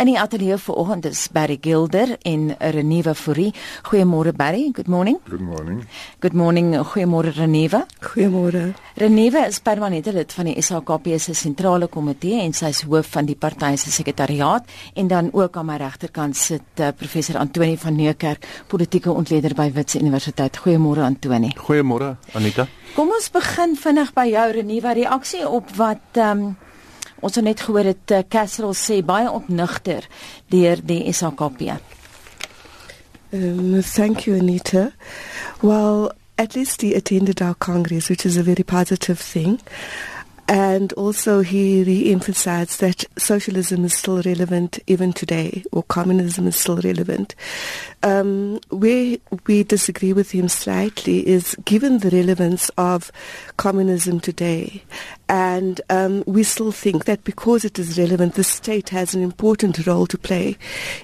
In die ateljee vanoggend is Barry Gilder en Renewa Fourie. Goeiemôre Barry. Good morning. Good morning. Good morning. Goeiemôre Renewa. Goeiemôre. Renewa is permanente lid van die SHKP se sentrale komitee en sy is hoof van die party se sekretariaat en dan ook aan my regterkant sit uh, professor Antoni van Neukerk, politieke ontleder by Wits Universiteit. Goeiemôre Antoni. Goeiemôre Anita. Kom ons begin vinnig by jou Renewa reaksie op wat ehm um, Ons het net gehoor dit uh, Castle sê baie opnigter deur die SAKP. Um, thank you Anita. Well, at least he attended our congress which is a very positive thing. And also, he re emphasized that socialism is still relevant even today, or communism is still relevant. Um, where we disagree with him slightly is given the relevance of communism today, and um, we still think that because it is relevant, the state has an important role to play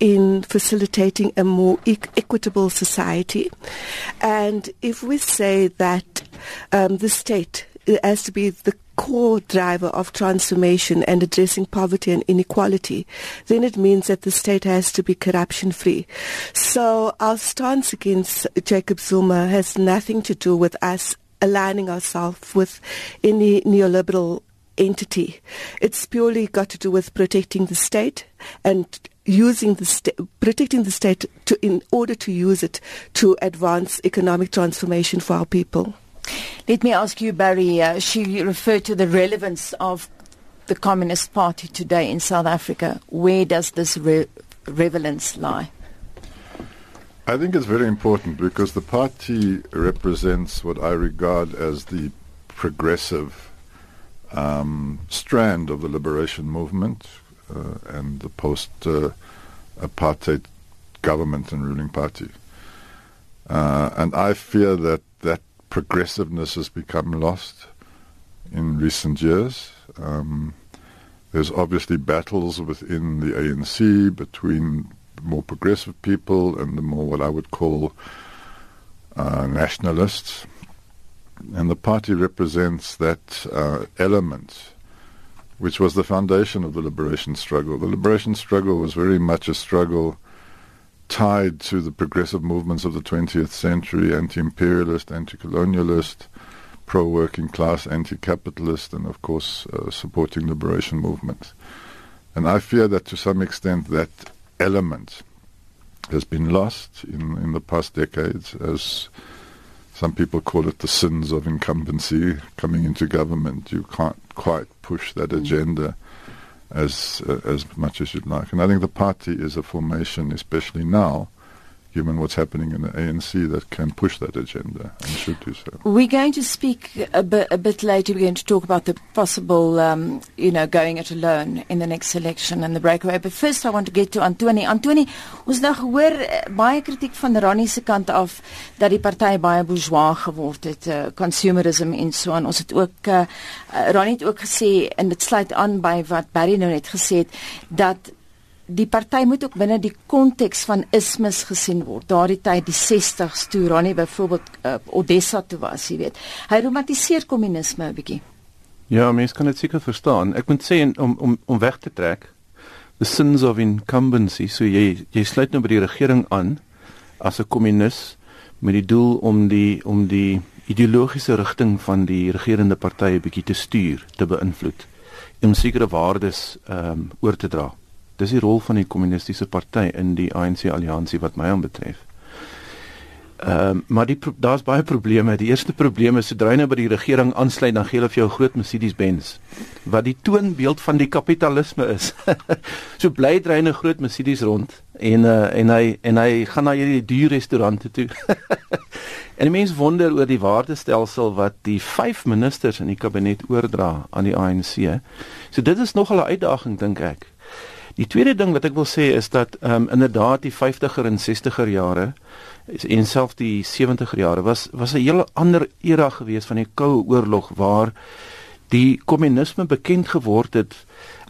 in facilitating a more e- equitable society. And if we say that um, the state has to be the core driver of transformation and addressing poverty and inequality, then it means that the state has to be corruption free. So our stance against Jacob Zuma has nothing to do with us aligning ourselves with any neoliberal entity. It's purely got to do with protecting the state and using the protecting the state to, in order to use it to advance economic transformation for our people. Let me ask you, Barry. Uh, she referred to the relevance of the Communist Party today in South Africa. Where does this re- relevance lie? I think it's very important because the party represents what I regard as the progressive um, strand of the liberation movement uh, and the post uh, apartheid government and ruling party. Uh, and I fear that that progressiveness has become lost in recent years. Um, there's obviously battles within the ANC between more progressive people and the more what I would call uh, nationalists. And the party represents that uh, element which was the foundation of the liberation struggle. The liberation struggle was very much a struggle tied to the progressive movements of the 20th century, anti-imperialist, anti-colonialist, pro-working class, anti-capitalist, and of course uh, supporting liberation movements. And I fear that to some extent that element has been lost in, in the past decades as some people call it the sins of incumbency coming into government. You can't quite push that mm. As uh, as much as you'd like. And I think the party is a formation, especially now, given what's happening in the ANC, that can push that agenda and should do so. We're going to speak a bit, a bit later. We're going to talk about the possible, um, you know, going it alone in the next election and the breakaway. But first, I want to get to Antoni. Antoni, ons nou gehoor eh, baie kritiek van Ronnie se kant af dat die party baie bourgeois geword het, uh, consumerism en so aan. Ons het ook uh, Ronnie het ook gesê en dit sluit aan by wat Barry nou net gesê het dat die party moet ook binne die konteks van ismes gesien word. Daardie tyd die 60s toe Ronnie byvoorbeeld uh, Odessa toe was, jy weet. Hy romantiseer kommunisme 'n bietjie. Ja, mens kan dit seker verstaan. Ek moet sê om om om weg te trek the sins of incumbency, so jy jy sluit nou by die regering aan as 'n kommunis met die doel om die om die ideologiese rigting van die regerende party 'n bietjie te stuur, te beïnvloed om sekere waardes ehm um, oor te dra. Dis die rol van die kommunistiese party in die ANC alliansie wat my aanbetref. Ehm um, maar die daar's baie probleme. Die eerste probleem is sodra jy nou by die regering aansluit dan gee hulle vir jou groot Mercedes-Benz wat die toonbeeld van die kapitalisme is. so bly dry 'n groot Mercedes rond en uh, en hy en hy gaan na hierdie duur restaurante toe. en die mense wonder oor die waardestelsel wat die vyf ministers in die kabinet oordra aan die ANC. So dit is nog 'n uitdaging dink ek. Die tweede ding wat ek wil sê is dat ehm um, inderdaad die 50er en 60er jare en selfs die 70er jare was was 'n hele ander era gewees van die koue oorlog waar die kommunisme bekend geword het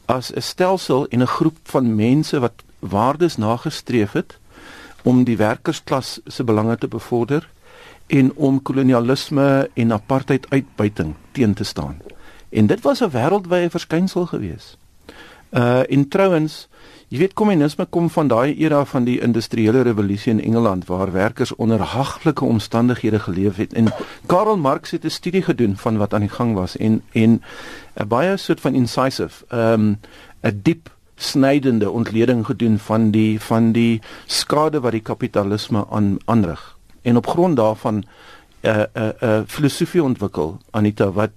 as 'n stelsel en 'n groep van mense wat waardes nagestreef het om die werkersklas se belange te bevorder en om kolonialisme en apartheid uitbuiting teen te staan. En dit was 'n wêreldwye verskynsel geweest. Uh en trouens, Jy weet kommunisme kom van daai era van die industriële revolusie in Engeland waar werkers onder haglike omstandighede geleef het. En Karl Marx het 'n studie gedoen van wat aan die gang was en en 'n baie soort van incisive ehm um, 'n diep snydende ontleding gedoen van die van die skade wat die kapitalisme aan aanrig. En op grond daarvan 'n uh, 'n uh, 'n uh, filosofie ontwikkel Anita wat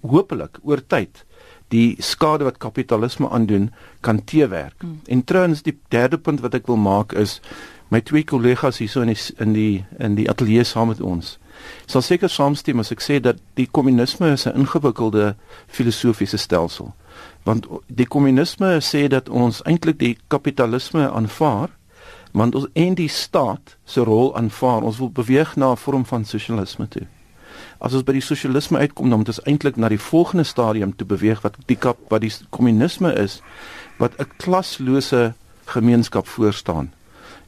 hopelik oor tyd die skade wat kapitalisme aandoen kan teewerk. Hmm. En trouens die derde punt wat ek wil maak is my twee kollegas hierso in die in die in die ateljee saam met ons sal seker saamstem as ek sê dat die kommunisme 'n ingewikkelde filosofiese stelsel want die kommunisme sê dat ons eintlik die kapitalisme aanvaar want ons en die staat se rol aanvaar ons wil beweeg na 'n vorm van sosialisme toe as ons by die sosialisme uitkom dan moet ons eintlik na die volgende stadium toe beweeg wat die kap wat die kommunisme is wat 'n klaslose gemeenskap voorstaan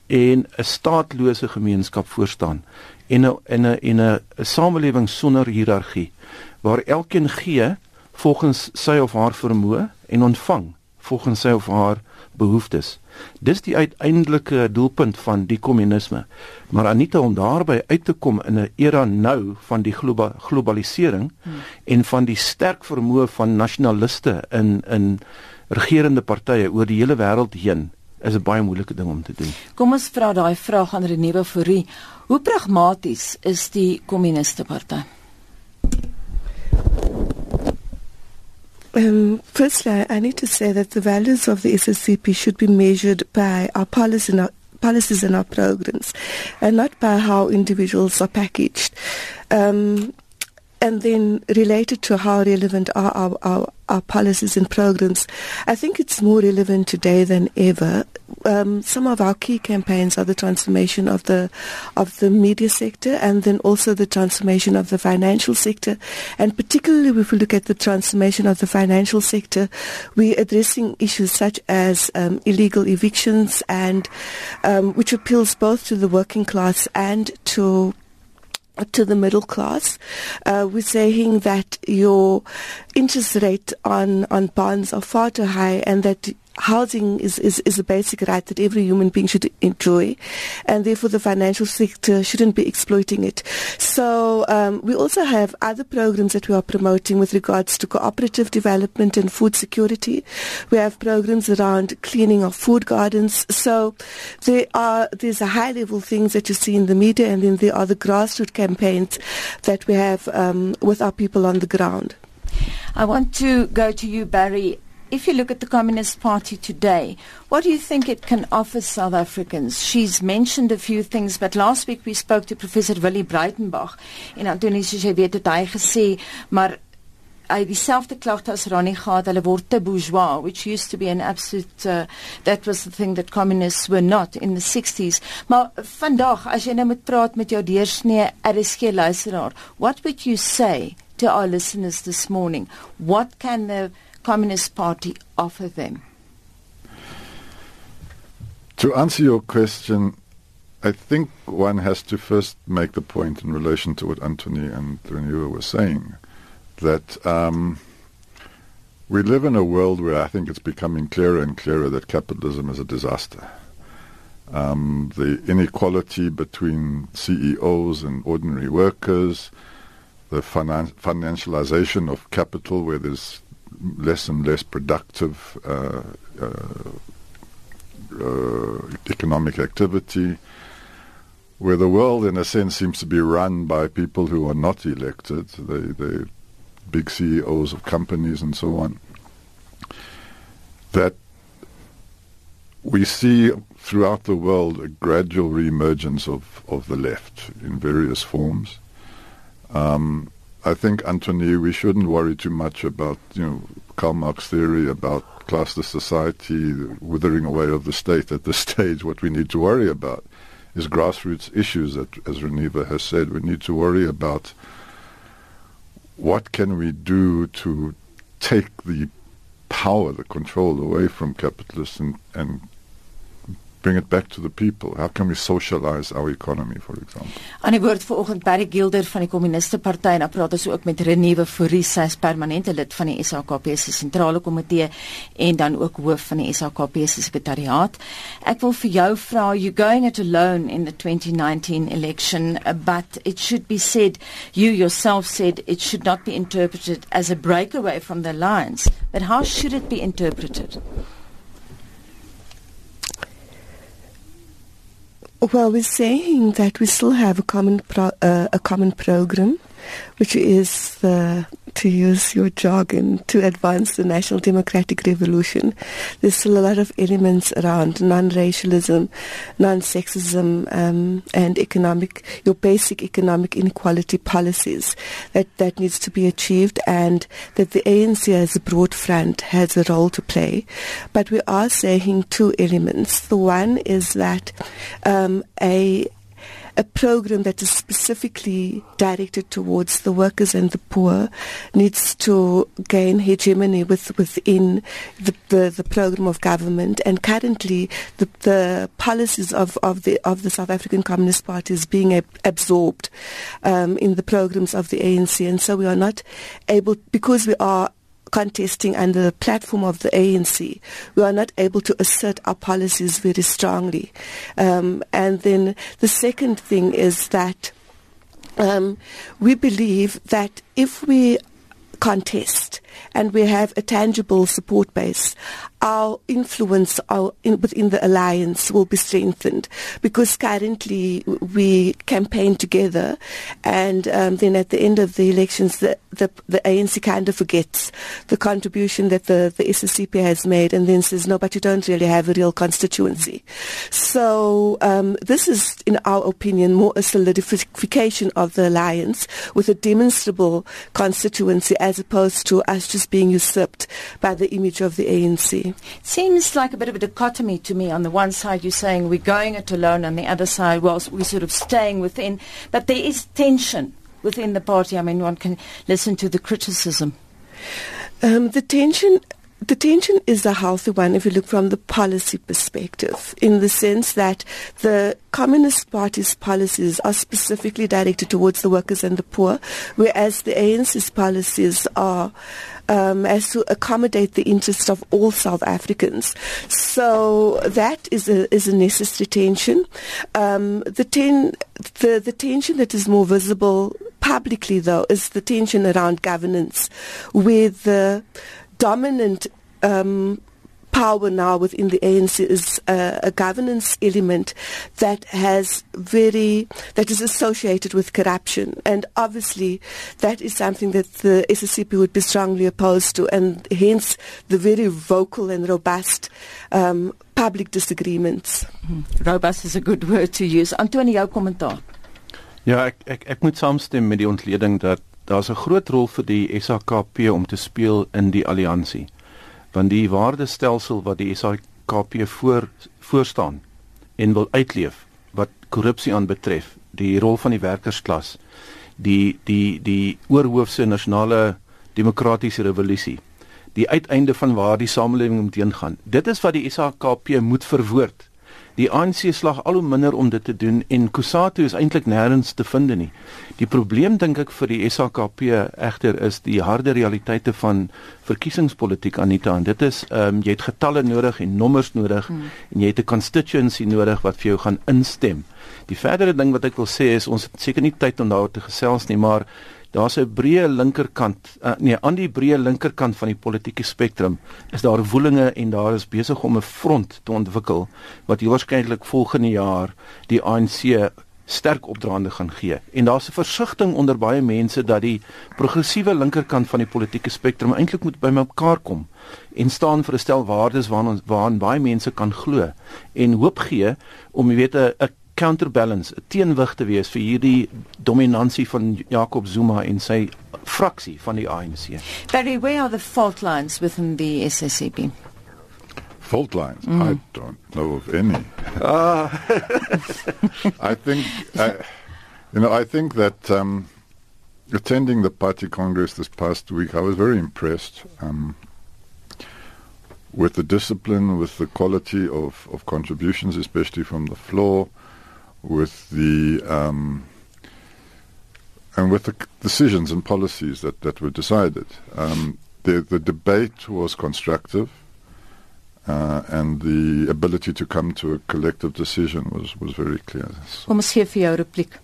en 'n staatlose gemeenskap voorstaan en 'n en 'n en 'n samelewing sonder hiërargie waar elkeen gee volgens sy of haar vermoë en ontvang volgens sy of haar behoeftes. Dis die uiteindelike doelpunt van die kommunisme. Maar Anita om daarby uit te kom in 'n era nou van die globa globalisering hmm. en van die sterk vermoë van nasionaliste in in regerende partye oor die hele wêreld heen is 'n baie moeilike ding om te doen. Kom ons vra daai vraag aan Renewe Fourie. Hoe pragmaties is die kommuniste party? Um, firstly, I need to say that the values of the SACP should be measured by our policy and our policies and our programs, and not by how individuals are packaged. Um, and then related to how relevant are our, our, our, policies and programs, I think it's more relevant today than ever. Um, some of our key campaigns are the transformation of the of the media sector, and then also the transformation of the financial sector. And particularly, if we look at the transformation of the financial sector, we're addressing issues such as um, illegal evictions, and um, which appeals both to the working class and to to the middle class. Uh, we're saying that your interest rate on, on bonds are far too high and that housing is, is, is a basic right that every human being should enjoy, and therefore the financial sector shouldn't be exploiting it. So um, we also have other programs that we are promoting with regards to cooperative development and food security. We have programs around cleaning of food gardens. So there are there's a high level things that you see in the media, and then there are the grassroots campaigns that we have um, with our people on the ground. I want to go to you, Barry if you look at the Communist Party today, what do you think it can offer South Africans? She's mentioned a few things, but last week we spoke to Professor Willie Breitenbach en Antonie soos jy weet het hy gesê, maar hy dieselfde klagte as Ronnie gehad, hulle word te bourgeois, which used to be an absolute uh, that was the thing that communists were not in the 60s. Maar vandag as jy nou met praat met jou deursnee RSG luisteraar, what would you say to our listeners this morning? What can the Communist Party offer them? To answer your question, I think one has to first make the point in relation to what Anthoni and Reneva were saying that um, we live in a world where I think it's becoming clearer and clearer that capitalism is a disaster. Um, the inequality between CEOs and ordinary workers, the finan- financialization of capital, where there's less and less productive uh, uh, uh, economic activity, where the world, in a sense, seems to be run by people who are not elected, the, they big CEOs of companies and so on, that we see throughout the world a gradual reemergence of, of the left in various forms. Um, I think, Anthoni, we shouldn't worry too much about, you know, Karl Marx theory about classless society, withering away of the state. At this stage, what we need to worry about is grassroots issues, that, as Reneva has said. We need to worry about what can we do to take the power, the control away from capitalists and, and bring it back to the people? How can we socialize our economy, for example? Aan die woord vanoggend Barry Gilder van die Kommuniste Party en praat ons ook met Reniewe Fourie, sy is permanente lid van die SAKP se sentrale komitee en dan ook hoof van die SAKP se sekretariaat. Ek wil vir jou vra, you going it alone in the 2019 election, but it should be said you yourself said it should not be interpreted as a breakaway from the alliance, but how should it be interpreted? Well, we're saying that we still have a common pro- uh, a common program, which is the to use your jargon, to advance the national democratic revolution. There's still a lot of elements around non-racialism, non-sexism, um, and economic, your basic economic inequality policies that, that needs to be achieved and that the ANC as a broad front has a role to play. But we are saying two elements. The one is that um, a a program that is specifically directed towards the workers and the poor needs to gain hegemony with, within the, the, the program of government. And currently, the, the policies of, of, the, of the South African Communist Party is being ab- absorbed um, in the programs of the ANC. And so we are not able, because we are contesting under the platform of the ANC, we are not able to assert our policies very strongly. Um, and then the second thing is that um, we believe that if we contest and we have a tangible support base, our influence our in, within the alliance will be strengthened because currently we campaign together and um, then at the end of the elections the, the, the ANC kind of forgets the contribution that the, the SACP has made and then says no but you don't really have a real constituency. So um, this is in our opinion more a solidification of the alliance with a demonstrable constituency as opposed to us just being usurped by the image of the ANC It seems like a bit of a dichotomy to me. On the one side, you're saying we're going it alone, on the other side, well, we're sort of staying within. But there is tension within the party. I mean, one can listen to the criticism. Um, the tension the tension is a healthy one if you look from the policy perspective, in the sense that the Communist Party's policies are specifically directed towards the workers and the poor, whereas the ANC's policies are um, as to accommodate the interests of all South Africans. So that is a, is a necessary tension. Um, the, ten, the, the tension that is more visible publicly, though, is the tension around governance, where the dominant um, power now within the ANC is a, a, governance element that has very that is associated with corruption, and obviously that is something that the SACP would be strongly opposed to, and hence the very vocal and robust. Um, public disagreements. Hmm. Robust is a good word to use. Anthoni, jou kommentaar. Ja, ek ek ek moet saamstem met die ontleding dat daar's 'n groot rol vir die SAKP om te speel in die alliansie want die waardestelsel wat die SAKP voor voor staan en wil uitleef wat korrupsie aanbetref, die rol van die werkersklas, die die die oorhoofse nasionale demokratiese revolusie, die uiteinde van waar die samelewing moet heen gaan. Dit is wat die SAKP moet verwoord Die ANC slag al hoe minder om dit te doen en Kusatu is eintlik nêrens te vind nie. Die probleem dink ek vir die SAKP egter is die harde realiteite van verkiesingspolitiek Anita en dit is ehm um, jy het getalle nodig en nommers nodig hmm. en jy het 'n constituency nodig wat vir jou gaan instem. Die verdere ding wat ek wil sê is ons het seker nie tyd om daaroor te gesels nie, maar daar's 'n breë linkerkant uh, nee aan die breë linkerkant van die politieke spektrum is daar woelinge en daar is besig om 'n front te ontwikkel wat waarskynlik volgende jaar die ANC sterk opdraande gaan gee. En daar's 'n versigtiging onder baie mense dat die progressiewe linkerkant van die politieke spektrum eintlik moet bymekaar kom en staan vir 'n stel waardes waaraan ons waaraan baie mense kan glo en hoop gee om jy weet 'n counterbalance, 'n teenwig te wees vir hierdie dominansie van Jacob Zuma en sy fraksie van die ANC. Barry, where are the fault lines within the SSCP? Fault lines? Mm. I don't know of any. Ah. I think, I, you know, I think that um, attending the party congress this past week, I was very impressed. Um, with the discipline, with the quality of, of contributions, especially from the floor, with the um, and with the decisions and policies that, that were decided. Um, the, the debate was constructive, uh, and the ability to come to a collective decision was, was very clear. So, Kom ons gee vir jou repliek.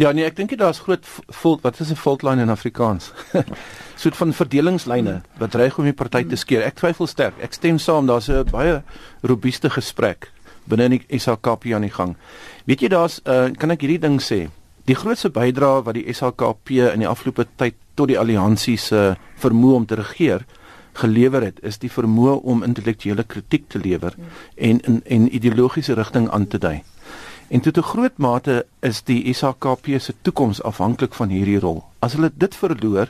Ja nee, ek dink dit daar's groot fault wat is 'n fault line in Afrikaans. soort van verdelingslyne wat dreig om die party te skeer. Ek twyfel sterk. Ek stem saam, daar's 'n baie robuuste gesprek binne in die SHKP aan die gang. Weet jy daar's uh, kan ek hierdie ding sê? Die grootste bydrae wat die SHKP in die afgelope tyd tot die alliansie se vermoë om te regeer gelewer het, is die vermoë om intellektuele kritiek te lewer en in en ideologiese rigting aan te dui. En tot 'n groot mate is die SHKP se toekoms afhanklik van hierdie rol. As hulle dit verloor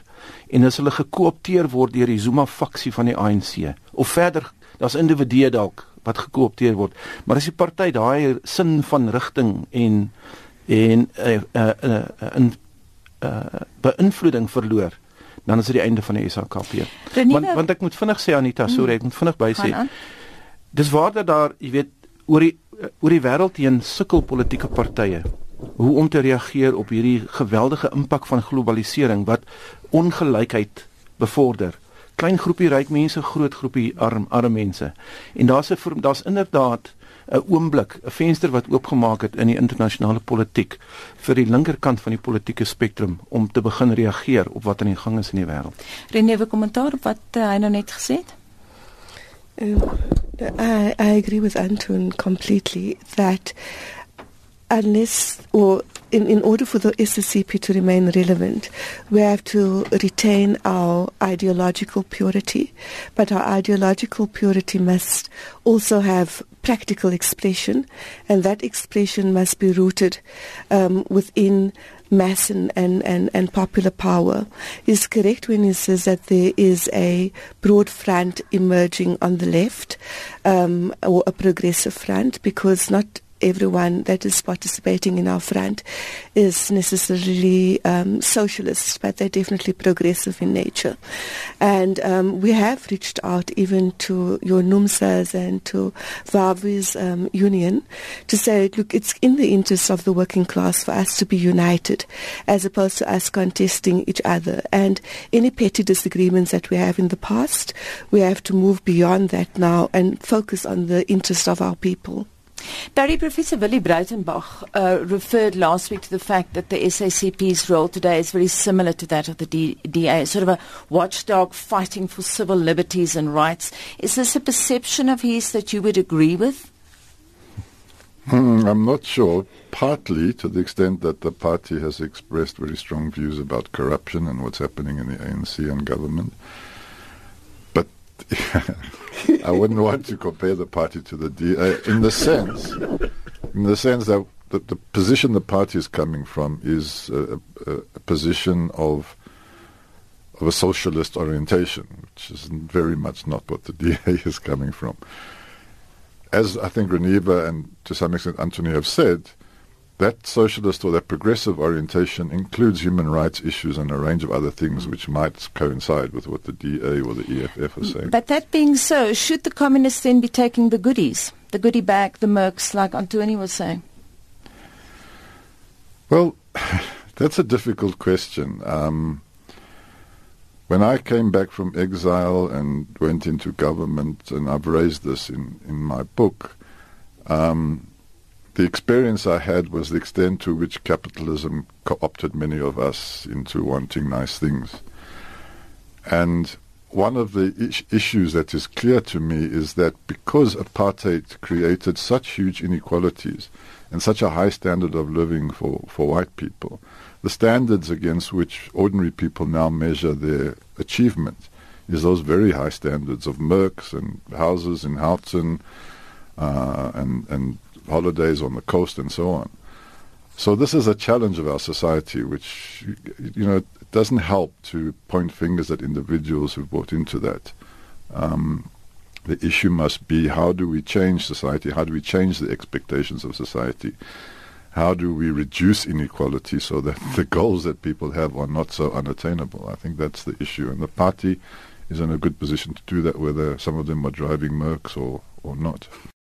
en as hulle gekoopteer word deur die Zuma faksie van die ANC of verder daar's individue dalk wat gekoopteer word, maar as die party daai sin van rigting en en 'n uh, 'n uh, 'n uh, uh, uh, beïnvloeding verloor, dan is dit die einde van die SHKP. Want want ek moet vinnig sê Anita, sorry, ek moet vinnig by sê. Dis waar dat daar, jy weet, oor die oor die wêreld heen sukkel politieke partye hoe om te reageer op hierdie geweldige impak van globalisering wat ongelykheid bevorder. Klein groepie ryk mense, groot groepie arm arm mense. En daar's 'n daar's inderdaad 'n oomblik, 'n venster wat oopgemaak het in die internasionale politiek vir die linkerkant van die politieke spektrum om te begin reageer op wat aan die gang is in die wêreld. René, 'n kommentaar op wat uh, hy nou net gesê het? Um, I, I agree with Anton completely that unless or in, in order for the SACP to remain relevant, we have to retain our ideological purity, but our ideological purity must also have practical expression, and that expression must be rooted um, within mass and, and, and, and popular power. Is correct when he says that there is a broad front emerging on the left, um, or a progressive front, because not everyone that is participating in our front is necessarily um, socialist, but they're definitely progressive in nature. And um, we have reached out even to your NUMSAs and to Vavi's um, union to say, look, it's in the interest of the working class for us to be united as opposed to us contesting each other. And any petty disagreements that we have in the past, we have to move beyond that now and focus on the interest of our people. Barry Professor Willy Breytenbach uh, referred last week to the fact that the SACP's role today is very similar to that of the D- DA, sort of a watchdog fighting for civil liberties and rights. Is this a perception of his that you would agree with? Hmm, I'm not sure. Partly to the extent that the party has expressed very strong views about corruption and what's happening in the ANC and government. But I wouldn't want to compare the party to the DA uh, in the sense, in the sense that the, the position the party is coming from is a, a, a position of of a socialist orientation, which is very much not what the DA is coming from. As I think Reneva and to some extent Anthoni have said, that socialist or that progressive orientation includes human rights issues and a range of other things which might coincide with what the DA or the EFF are saying. But that being so, should the communists then be taking the goodies, the goodie bag, the mercs, like Anthoni was saying? Well, that's a difficult question. Um, when I came back from exile and went into government, and I've raised this in, in my book, um, the experience I had was the extent to which capitalism co-opted many of us into wanting nice things. And one of the is- issues that is clear to me is that because apartheid created such huge inequalities and such a high standard of living for, for white people, the standards against which ordinary people now measure their achievement is those very high standards of mercs and houses in Houghton uh, and, and holidays on the coast and so on. So this is a challenge of our society, which you know it doesn't help to point fingers at individuals who've bought into that. Um, the issue must be how do we change society? How do we change the expectations of society? How do we reduce inequality so that the goals that people have are not so unattainable? I think that's the issue, and the party is in a good position to do that, whether some of them are driving Mercs or, or not.